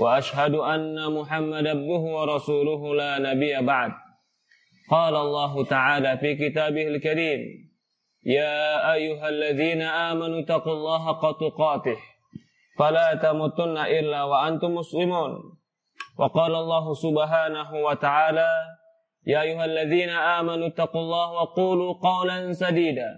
وأشهد أن محمد عبده ورسوله لا نبي بعد. قال الله تعالى في كتابه الكريم يا أيها الذين آمنوا اتقوا الله حق تقاته فلا تموتن إلا وأنتم مسلمون. وقال الله سبحانه وتعالى يا أيها الذين آمنوا اتقوا الله وقولوا قولا سديدا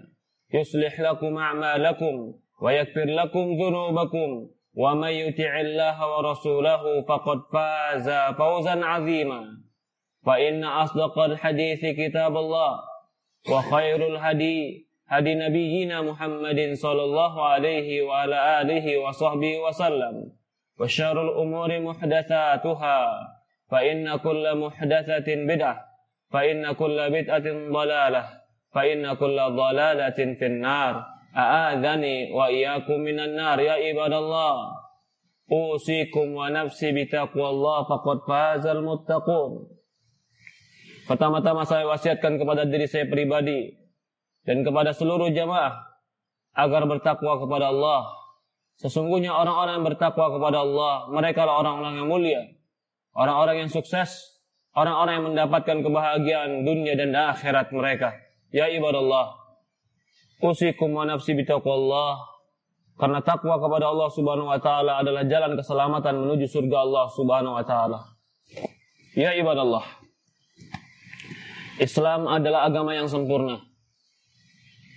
يصلح لكم أعمالكم ويغفر لكم ذنوبكم. ومن يطع الله ورسوله فقد فاز فوزا عظيما. فإن أصدق الحديث كتاب الله وخير الهدي هدي نبينا محمد صلى الله عليه وعلى آله وصحبه وسلم وشر الأمور محدثاتها فإن كل محدثة بدعة فإن كل بدعة ضلالة فإن كل ضلالة في النار. أآذني وإياكم من النار يا عباد الله أوصيكم ونفسي بتقوى الله فقد فاز المتقون Pertama-tama saya wasiatkan kepada diri saya pribadi dan kepada seluruh jamaah agar bertakwa kepada Allah. Sesungguhnya orang-orang yang bertakwa kepada Allah, mereka adalah orang-orang yang mulia, orang-orang yang sukses, orang-orang yang mendapatkan kebahagiaan dunia dan akhirat mereka. Ya ibadallah, usikum wa nafsi bitaqwallah karena takwa kepada Allah Subhanahu wa taala adalah jalan keselamatan menuju surga Allah Subhanahu wa taala. Ya ibadallah, Islam adalah agama yang sempurna.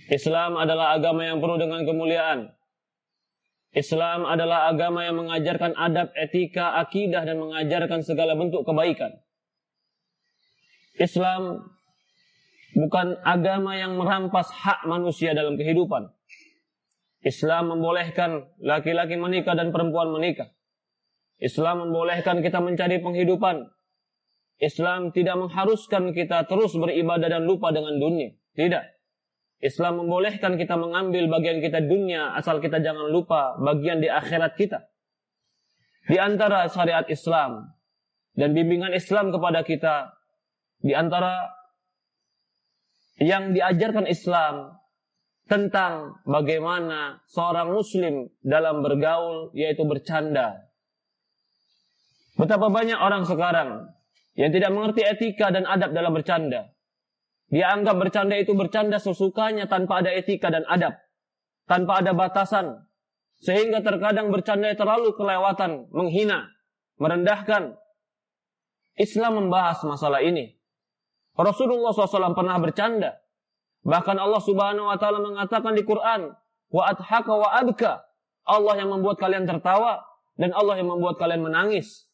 Islam adalah agama yang penuh dengan kemuliaan. Islam adalah agama yang mengajarkan adab, etika, akidah, dan mengajarkan segala bentuk kebaikan. Islam bukan agama yang merampas hak manusia dalam kehidupan. Islam membolehkan laki-laki menikah dan perempuan menikah. Islam membolehkan kita mencari penghidupan. Islam tidak mengharuskan kita terus beribadah dan lupa dengan dunia. Tidak. Islam membolehkan kita mengambil bagian kita dunia asal kita jangan lupa bagian di akhirat kita. Di antara syariat Islam dan bimbingan Islam kepada kita di antara yang diajarkan Islam tentang bagaimana seorang muslim dalam bergaul yaitu bercanda. Betapa banyak orang sekarang yang tidak mengerti etika dan adab dalam bercanda. Dia anggap bercanda itu bercanda sesukanya tanpa ada etika dan adab. Tanpa ada batasan. Sehingga terkadang bercanda terlalu kelewatan, menghina, merendahkan. Islam membahas masalah ini. Rasulullah SAW pernah bercanda. Bahkan Allah Subhanahu wa taala mengatakan di Quran, "Wa adhaka wa abka." Allah yang membuat kalian tertawa dan Allah yang membuat kalian menangis.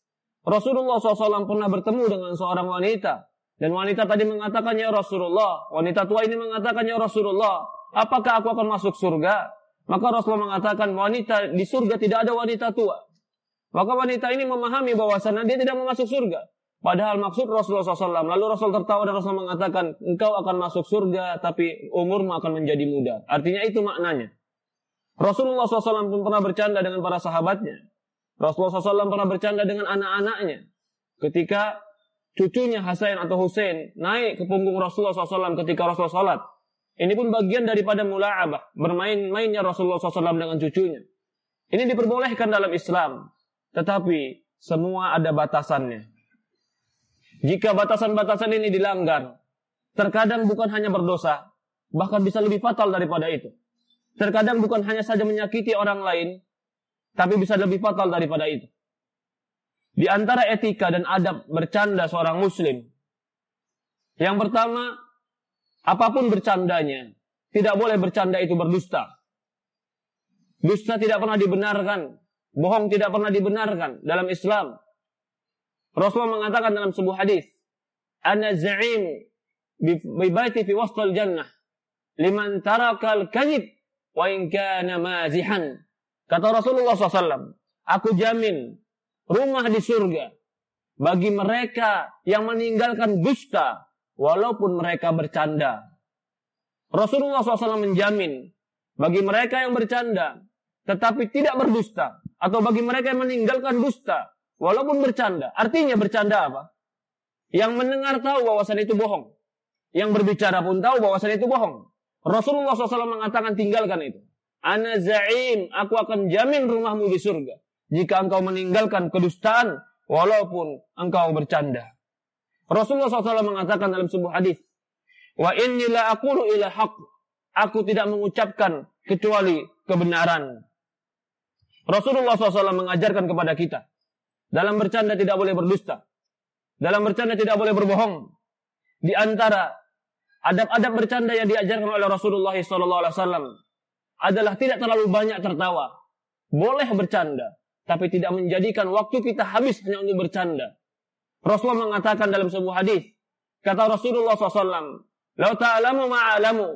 Rasulullah SAW pernah bertemu dengan seorang wanita dan wanita tadi mengatakan, Ya Rasulullah. Wanita tua ini mengatakan, Ya Rasulullah. Apakah aku akan masuk surga? Maka Rasulullah mengatakan, wanita di surga tidak ada wanita tua. Maka wanita ini memahami bahwasannya dia tidak mau masuk surga. Padahal maksud Rasulullah SAW. Lalu Rasul tertawa dan Rasul mengatakan, engkau akan masuk surga, tapi umurmu akan menjadi muda. Artinya itu maknanya. Rasulullah SAW pun pernah bercanda dengan para sahabatnya. Rasulullah SAW pernah bercanda dengan anak-anaknya. Ketika cucunya Hasan atau Hussein naik ke punggung Rasulullah SAW ketika Rasulullah salat. Ini pun bagian daripada mula'abah, bermain-mainnya Rasulullah SAW dengan cucunya. Ini diperbolehkan dalam Islam, tetapi semua ada batasannya. Jika batasan-batasan ini dilanggar, terkadang bukan hanya berdosa, bahkan bisa lebih fatal daripada itu. Terkadang bukan hanya saja menyakiti orang lain, tapi bisa lebih fatal daripada itu. Di antara etika dan adab bercanda seorang muslim. Yang pertama, apa pun bercandanya, tidak boleh bercanda itu berdusta. Dusta tidak pernah dibenarkan, bohong tidak pernah dibenarkan dalam Islam. Rasulullah mengatakan dalam sebuah hadis, "Ana za'im bi baiti fi jannah liman tarakal kadhib wa in kana mazihan." Kata Rasulullah SAW, aku jamin rumah di surga bagi mereka yang meninggalkan dusta walaupun mereka bercanda. Rasulullah SAW menjamin bagi mereka yang bercanda tetapi tidak berdusta atau bagi mereka yang meninggalkan dusta walaupun bercanda. Artinya bercanda apa? Yang mendengar tahu bahwasan itu bohong. Yang berbicara pun tahu bahwasan itu bohong. Rasulullah SAW mengatakan tinggalkan itu. Ana za'im, aku akan jamin rumahmu di surga. Jika engkau meninggalkan kedustaan, walaupun engkau bercanda. Rasulullah SAW mengatakan dalam sebuah hadis, Wa inni la aqulu ila haq. Aku tidak mengucapkan kecuali kebenaran. Rasulullah SAW mengajarkan kepada kita. Dalam bercanda tidak boleh berdusta. Dalam bercanda tidak boleh berbohong. Di antara adab-adab bercanda yang diajarkan oleh Rasulullah SAW adalah tidak terlalu banyak tertawa. Boleh bercanda, tapi tidak menjadikan waktu kita habis hanya untuk bercanda. Rasulullah mengatakan dalam sebuah hadis, kata Rasulullah SAW, "Lau ta'lamu ma'alamu,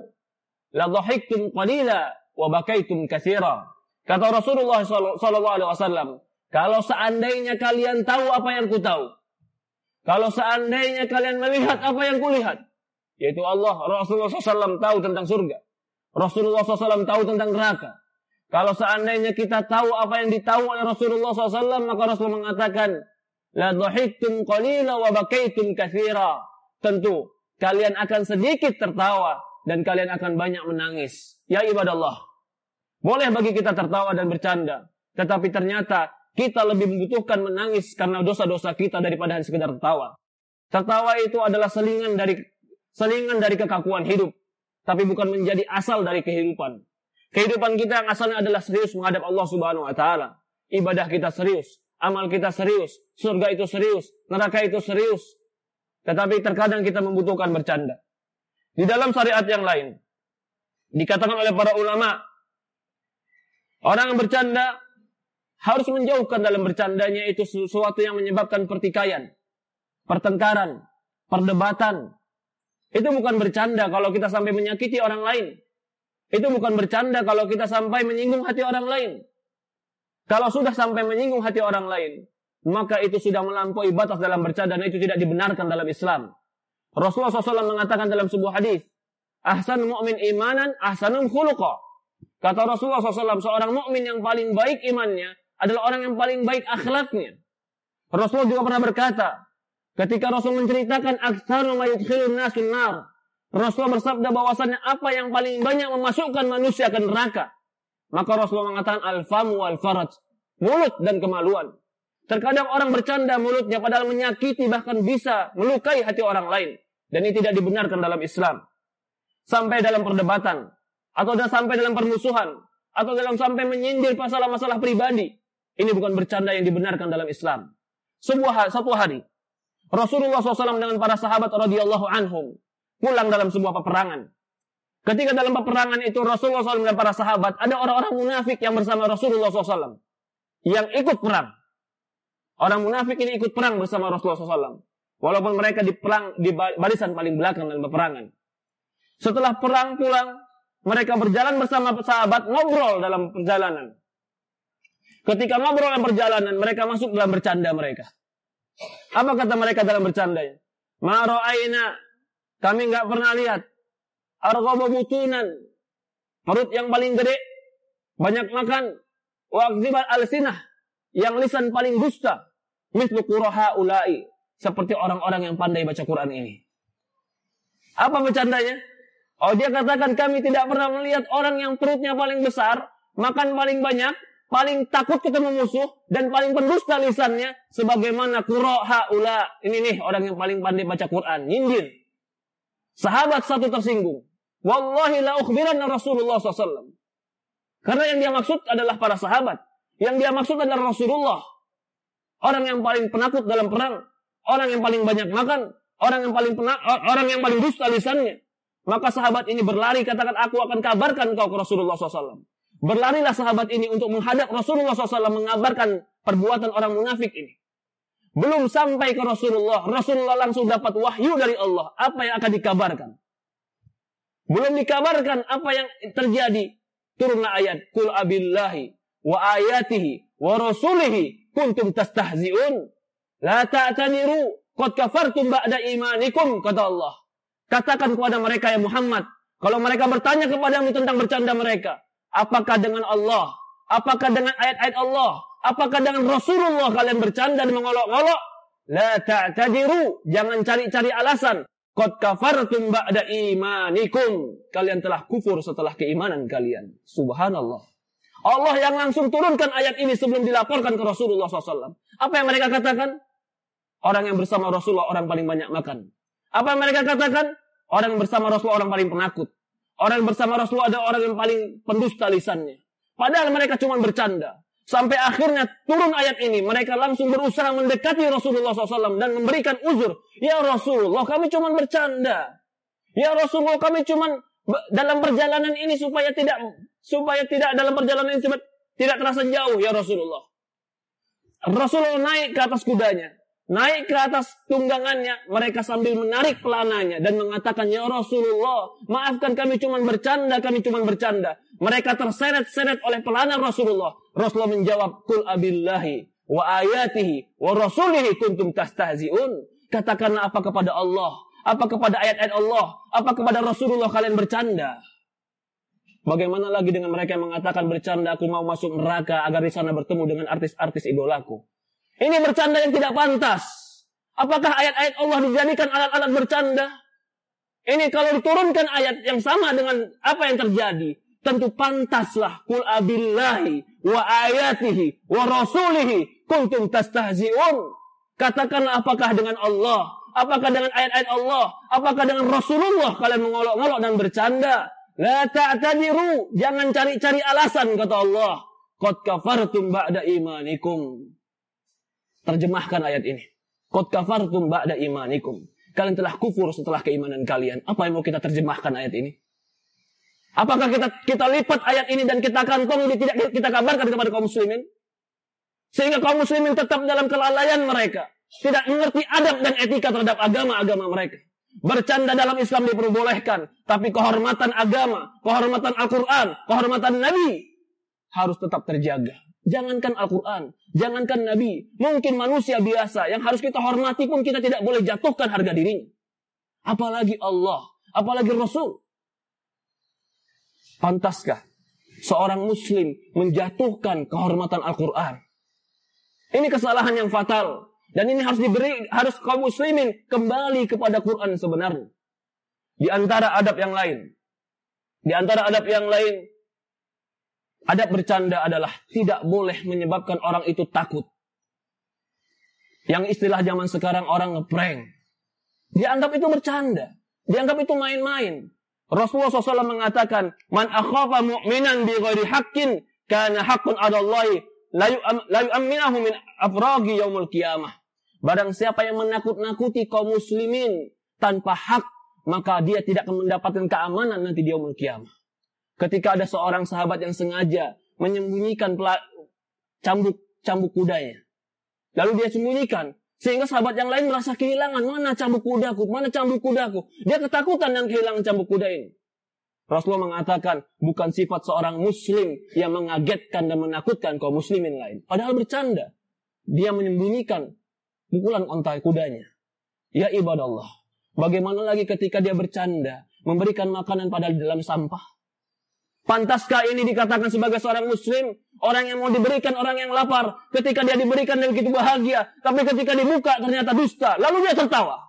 la dhahiktum qalila wa bakaitum katsira." Kata Rasulullah SAW, kalau seandainya kalian tahu apa yang ku tahu, kalau seandainya kalian melihat apa yang kulihat, yaitu Allah, Rasulullah SAW tahu tentang surga. Rasulullah SAW tahu tentang neraka. Kalau seandainya kita tahu apa yang ditahu oleh Rasulullah SAW, maka Rasulullah mengatakan, La dhahiktum qalila wa bakaitum kathira. Tentu, kalian akan sedikit tertawa dan kalian akan banyak menangis. Ya ibadah Allah. Boleh bagi kita tertawa dan bercanda. Tetapi ternyata kita lebih membutuhkan menangis karena dosa-dosa kita daripada hanya sekedar tertawa. Tertawa itu adalah selingan dari selingan dari kekakuan hidup, tapi bukan menjadi asal dari kehidupan. Kehidupan kita yang asalnya adalah serius menghadap Allah Subhanahu wa taala. Ibadah kita serius, amal kita serius, surga itu serius, neraka itu serius. Tetapi terkadang kita membutuhkan bercanda. Di dalam syariat yang lain dikatakan oleh para ulama orang yang bercanda harus menjauhkan dalam bercandanya itu sesuatu yang menyebabkan pertikaian, pertengkaran, perdebatan. Itu bukan bercanda kalau kita sampai menyakiti orang lain. Itu bukan bercanda kalau kita sampai menyinggung hati orang lain. Kalau sudah sampai menyinggung hati orang lain, maka itu sudah melampaui batas dalam bercanda dan itu tidak dibenarkan dalam Islam. Rasulullah SAW mengatakan dalam sebuah hadis, ahsan mu'min imanan, ahsanum khuluqa. Kata Rasulullah SAW, seorang mukmin yang paling baik imannya adalah orang yang paling baik akhlaknya. Rasulullah juga pernah berkata, ketika Rasul menceritakan aktsaru ma yudkhilun nasun nar, bersabda bahwasannya apa yang paling banyak memasukkan manusia ke neraka. Maka Rasulullah mengatakan al-famu wal faraj, mulut dan kemaluan. Terkadang orang bercanda mulutnya padahal menyakiti bahkan bisa melukai hati orang lain dan ini tidak dibenarkan dalam Islam. Sampai dalam perdebatan atau sampai dalam permusuhan atau dalam sampai menyindir masalah-masalah pribadi ini bukan bercanda yang dibenarkan dalam Islam. Sebuah satu hari Rasulullah SAW dengan para sahabat radhiyallahu anhum pulang dalam sebuah peperangan. Ketika dalam peperangan itu Rasulullah SAW dan para sahabat ada orang-orang munafik yang bersama Rasulullah SAW yang ikut perang. Orang munafik ini ikut perang bersama Rasulullah SAW. Walaupun mereka di perang di barisan paling belakang dalam peperangan. Setelah perang pulang, mereka berjalan bersama sahabat ngobrol dalam perjalanan. Ketika ngobrol dalam perjalanan, mereka masuk dalam bercanda mereka. Apa kata mereka dalam bercandanya? Maro'aina, kami nggak pernah lihat. Argoba butunan, perut yang paling gede, banyak makan. Wakzibat al-sinah, yang lisan paling dusta. Mislu kuraha ulai, seperti orang-orang yang pandai baca Quran ini. Apa bercandanya? Oh dia katakan kami tidak pernah melihat orang yang perutnya paling besar, makan paling banyak, paling takut ketemu musuh dan paling pendusta lisannya sebagaimana qura'a ula ini nih orang yang paling pandai baca Quran nyindir. Sahabat satu tersinggung. Wallahi la ukhbiranna Rasulullah SAW karena yang dia maksud adalah para sahabat. Yang dia maksud adalah Rasulullah. Orang yang paling penakut dalam perang. Orang yang paling banyak makan. Orang yang paling penak, orang yang paling dusta lisannya. Maka sahabat ini berlari katakan aku akan kabarkan kau ke Rasulullah SAW Berlarilah sahabat ini untuk menghadap Rasulullah SAW mengabarkan perbuatan orang munafik ini. Belum sampai ke Rasulullah, Rasulullah langsung dapat wahyu dari Allah. Apa yang akan dikabarkan? Belum dikabarkan apa yang terjadi. Turunlah ayat. Kul abillahi wa ayatihi wa rasulihi kuntum tastahzi'un. La ta'taniru qad kafartum ba'da imanikum kata Allah. Katakan kepada mereka ya Muhammad, kalau mereka bertanya kepadamu tentang bercanda mereka, apakah dengan Allah? Apakah dengan ayat-ayat Allah? Apakah dengan Rasulullah kalian bercanda dan mengolok-olok? La ta'tadiru, jangan cari-cari alasan. Qad kafartum ba'da imanikum. Kalian telah kufur setelah keimanan kalian. Subhanallah. Allah yang langsung turunkan ayat ini sebelum dilaporkan ke Rasulullah SAW. Apa yang mereka katakan? Orang yang bersama Rasulullah orang paling banyak makan. Apa yang mereka katakan? Orang yang bersama Rasulullah orang paling penakut. Orang bersama Rasulullah ada orang yang paling pendusta lisannya. Padahal mereka cuma bercanda. Sampai akhirnya turun ayat ini. Mereka langsung berusaha mendekati Rasulullah SAW dan memberikan uzur. Ya Rasulullah kami cuma bercanda. Ya Rasulullah kami cuma dalam perjalanan ini supaya tidak supaya tidak dalam perjalanan ini tidak terasa jauh ya Rasulullah. Rasulullah naik ke atas kudanya naik ke atas tunggangannya, mereka sambil menarik pelananya dan mengatakan, Ya Rasulullah, maafkan kami cuma bercanda, kami cuma bercanda. Mereka terseret-seret oleh pelana Rasulullah. Rasulullah menjawab, Kul abillahi wa ayatihi wa rasulihi kuntum tastahzi'un. Katakanlah apa kepada Allah, apa kepada ayat-ayat Allah, apa kepada Rasulullah kalian bercanda. Bagaimana lagi dengan mereka yang mengatakan bercanda aku mau masuk neraka agar di sana bertemu dengan artis-artis idolaku. Ini bercanda yang tidak pantas. Apakah ayat-ayat Allah dijadikan alat-alat bercanda? Ini kalau diturunkan ayat yang sama dengan apa yang terjadi, tentu pantaslah kul abillahi wa ayatihi wa rasulihi kuntum tastahzi'un. Katakanlah apakah dengan Allah, apakah dengan ayat-ayat Allah, apakah dengan Rasulullah kalian mengolok-olok dan bercanda? La ta'tadiru, jangan cari-cari alasan kata Allah. Qad kafartum ba'da imanikum. Terjemahkan ayat ini. Qad kafartum ba'da imanikum. Kalian telah kufur setelah keimanan kalian. Apa yang mau kita terjemahkan ayat ini? Apakah kita kita lipat ayat ini dan kita kantong ini tidak kita kabarkan kepada kaum muslimin? Sehingga kaum muslimin tetap dalam kelalaian mereka. Tidak mengerti adab dan etika terhadap agama-agama mereka. Bercanda dalam Islam diperbolehkan. Tapi kehormatan agama, kehormatan Al-Quran, kehormatan Nabi harus tetap terjaga. Jangankan Al-Quran, jangankan Nabi, mungkin manusia biasa yang harus kita hormati pun kita tidak boleh jatuhkan harga dirinya. Apalagi Allah, apalagi Rasul. Pantaskah seorang muslim menjatuhkan kehormatan Al-Quran? Ini kesalahan yang fatal. Dan ini harus diberi, harus kaum muslimin kembali kepada Quran sebenarnya. Di antara adab yang lain. Di antara adab yang lain, Adab bercanda adalah tidak boleh menyebabkan orang itu takut. Yang istilah zaman sekarang orang ngeprank. Dianggap itu bercanda. Dianggap itu main-main. Rasulullah SAW mengatakan, Man akhafa mu'minan bi ghairi haqqin, kana haqqun adallahi la yu'amminahu min afragi yaumul qiyamah. Barang siapa yang menakut-nakuti kaum muslimin tanpa hak, maka dia tidak akan mendapatkan keamanan nanti di yaumul qiyamah. Ketika ada seorang sahabat yang sengaja menyembunyikan cambuk cambuk kudanya. Lalu dia sembunyikan. Sehingga sahabat yang lain merasa kehilangan. Mana cambuk kudaku? Mana cambuk kudaku? Dia ketakutan dan kehilangan cambuk kuda ini. Rasulullah mengatakan bukan sifat seorang muslim yang mengagetkan dan menakutkan kaum muslimin lain. Padahal bercanda. Dia menyembunyikan pukulan ontai kudanya. Ya ibadah Allah. Bagaimana lagi ketika dia bercanda memberikan makanan pada dalam sampah? Pantaskah ini dikatakan sebagai seorang muslim? Orang yang mau diberikan orang yang lapar. Ketika dia diberikan dan begitu bahagia. Tapi ketika dibuka ternyata dusta. Lalu dia tertawa.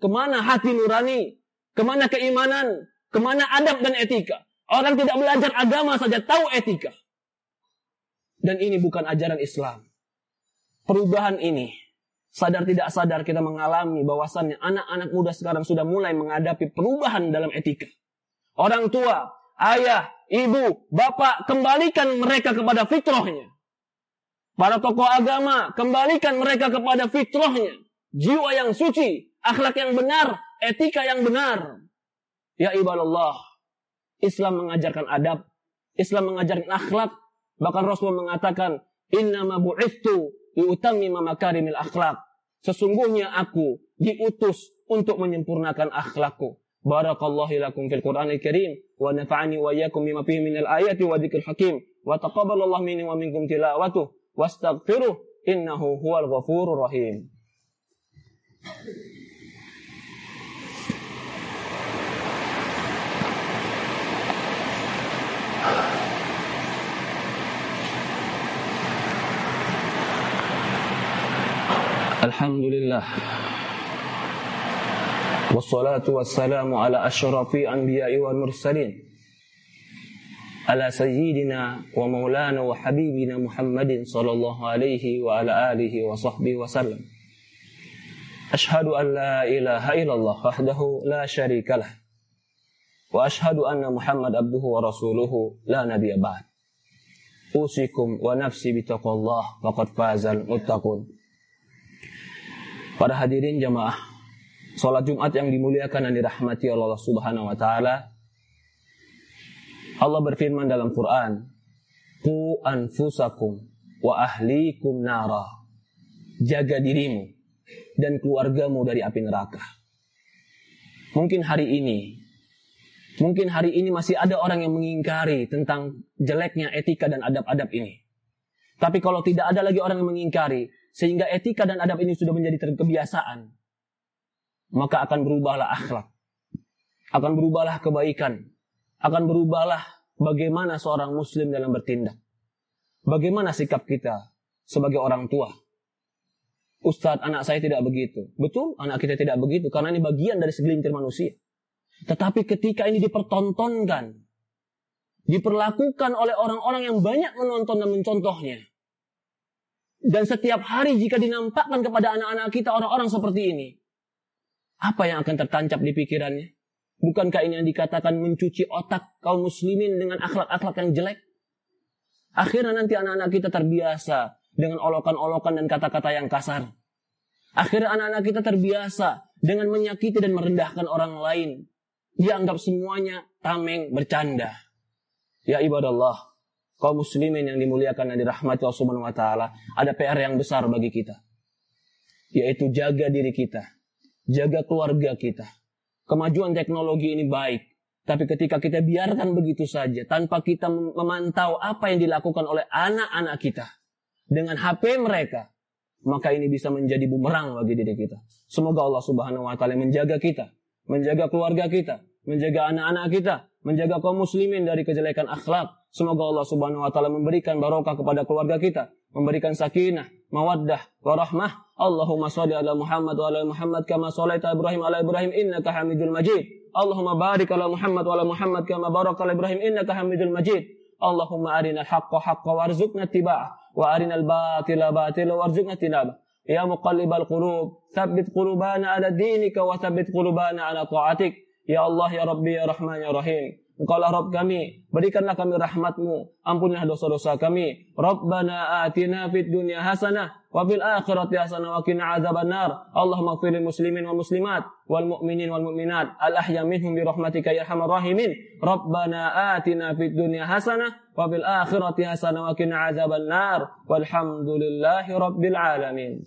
Ke mana hati nurani? Ke mana keimanan? Ke mana adab dan etika? Orang tidak belajar agama saja tahu etika. Dan ini bukan ajaran Islam. Perubahan ini. Sadar tidak sadar kita mengalami bahwasannya anak-anak muda sekarang sudah mulai menghadapi perubahan dalam etika. Orang tua, ayah, ibu, bapak, kembalikan mereka kepada fitrahnya. Para tokoh agama, kembalikan mereka kepada fitrahnya. Jiwa yang suci, akhlak yang benar, etika yang benar. Ya ibadah Islam mengajarkan adab, Islam mengajarkan akhlak. Bahkan Rasul mengatakan, Inna ma bu'ithu liutammima makarimil akhlak. Sesungguhnya aku diutus untuk menyempurnakan akhlakku. بارك الله لكم في القرآن الكريم ونفعني وإياكم بما فيه من الآيات وذكر الحكيم وتقبل الله مني ومنكم تلاوته واستغفره إنه هو الغفور الرحيم الحمد لله والصلاة والسلام على أشرف الأنبياء والمرسلين. على سيدنا ومولانا وحبيبنا محمد صلى الله عليه وعلى آله وصحبه وسلم. أشهد أن لا إله إلا الله وحده لا شريك له وأشهد أن محمد عبده ورسوله لا نبي بعد. أوصيكم ونفسي بتقوى الله فقد فاز المتقون. Para hadirin jamaah sholat Jumat yang dimuliakan dan dirahmati Allah Subhanahu wa taala. Allah berfirman dalam Quran, "Qu anfusakum wa ahlikum nara." Jaga dirimu dan keluargamu dari api neraka. Mungkin hari ini Mungkin hari ini masih ada orang yang mengingkari tentang jeleknya etika dan adab-adab ini. Tapi kalau tidak ada lagi orang yang mengingkari, sehingga etika dan adab ini sudah menjadi kebiasaan, maka akan berubahlah akhlak, akan berubahlah kebaikan, akan berubahlah bagaimana seorang muslim dalam bertindak. Bagaimana sikap kita sebagai orang tua? Ustadz, anak saya tidak begitu. Betul, anak kita tidak begitu karena ini bagian dari segelintir manusia. Tetapi ketika ini dipertontonkan, diperlakukan oleh orang-orang yang banyak menonton dan mencontohnya, dan setiap hari jika dinampakkan kepada anak-anak kita orang-orang seperti ini, apa yang akan tertancap di pikirannya? Bukankah ini yang dikatakan mencuci otak kaum muslimin dengan akhlak-akhlak yang jelek? Akhirnya nanti anak-anak kita terbiasa dengan olokan-olokan dan kata-kata yang kasar. Akhirnya anak-anak kita terbiasa dengan menyakiti dan merendahkan orang lain. Dianggap semuanya tameng, bercanda. Ya ibadallah, kaum muslimin yang dimuliakan dan dirahmati Allah Subhanahu wa taala, ada PR yang besar bagi kita. Yaitu jaga diri kita, jaga keluarga kita. Kemajuan teknologi ini baik, tapi ketika kita biarkan begitu saja tanpa kita memantau apa yang dilakukan oleh anak-anak kita dengan HP mereka, maka ini bisa menjadi bumerang bagi diri kita. Semoga Allah Subhanahu wa taala menjaga kita, menjaga keluarga kita, menjaga anak-anak kita, menjaga kaum muslimin dari kejelekan akhlak, Semoga Allah Subhanahu wa taala memberikan barokah kepada keluarga kita, memberikan sakinah, مودة ورحمة. اللهم صل على محمد وعلى محمد كما صليت على إبراهيم على إبراهيم إنك حميد المجيد اللهم بارك على محمد وعلى محمد كما بارك على إبراهيم إنك حميد المجيد اللهم أرنا الحق حقا وارزقنا اتباعه وأرنا الباطل باطلا وارزقنا اجتنابه. يا مقلب القلوب ثبت قلوبنا على دينك وثبت قلوبنا على طاعتك. يا الله يا ربي يا رحمن يا رحيم. Engkaulah Rabb kami, berikanlah kami rahmatmu, ampunilah dosa-dosa kami. Rabbana atina fid dunya hasanah, wa fil akhirati hasanah, wa qina adzaban nar. Allahumma ighfir muslimin wal muslimat, wal mu'minin wal mu'minat, al ahya minhum bi rahmatika ya arhamar rahimin. Rabbana atina fid dunya hasanah, wa fil akhirati hasanah, wa qina adzaban nar. Walhamdulillahi rabbil alamin.